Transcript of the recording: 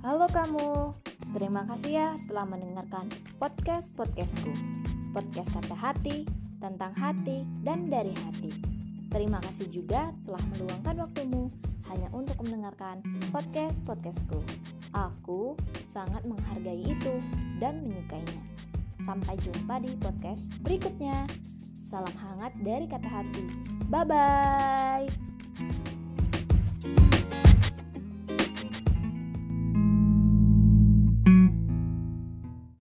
Halo kamu, terima kasih ya telah mendengarkan podcast-podcastku. Podcast kata hati, tentang hati, dan dari hati. Terima kasih juga telah meluangkan waktumu hanya untuk mendengarkan podcast-podcastku. Aku sangat menghargai itu dan menyukainya. Sampai jumpa di podcast berikutnya. Salam hangat dari kata hati. Bye-bye.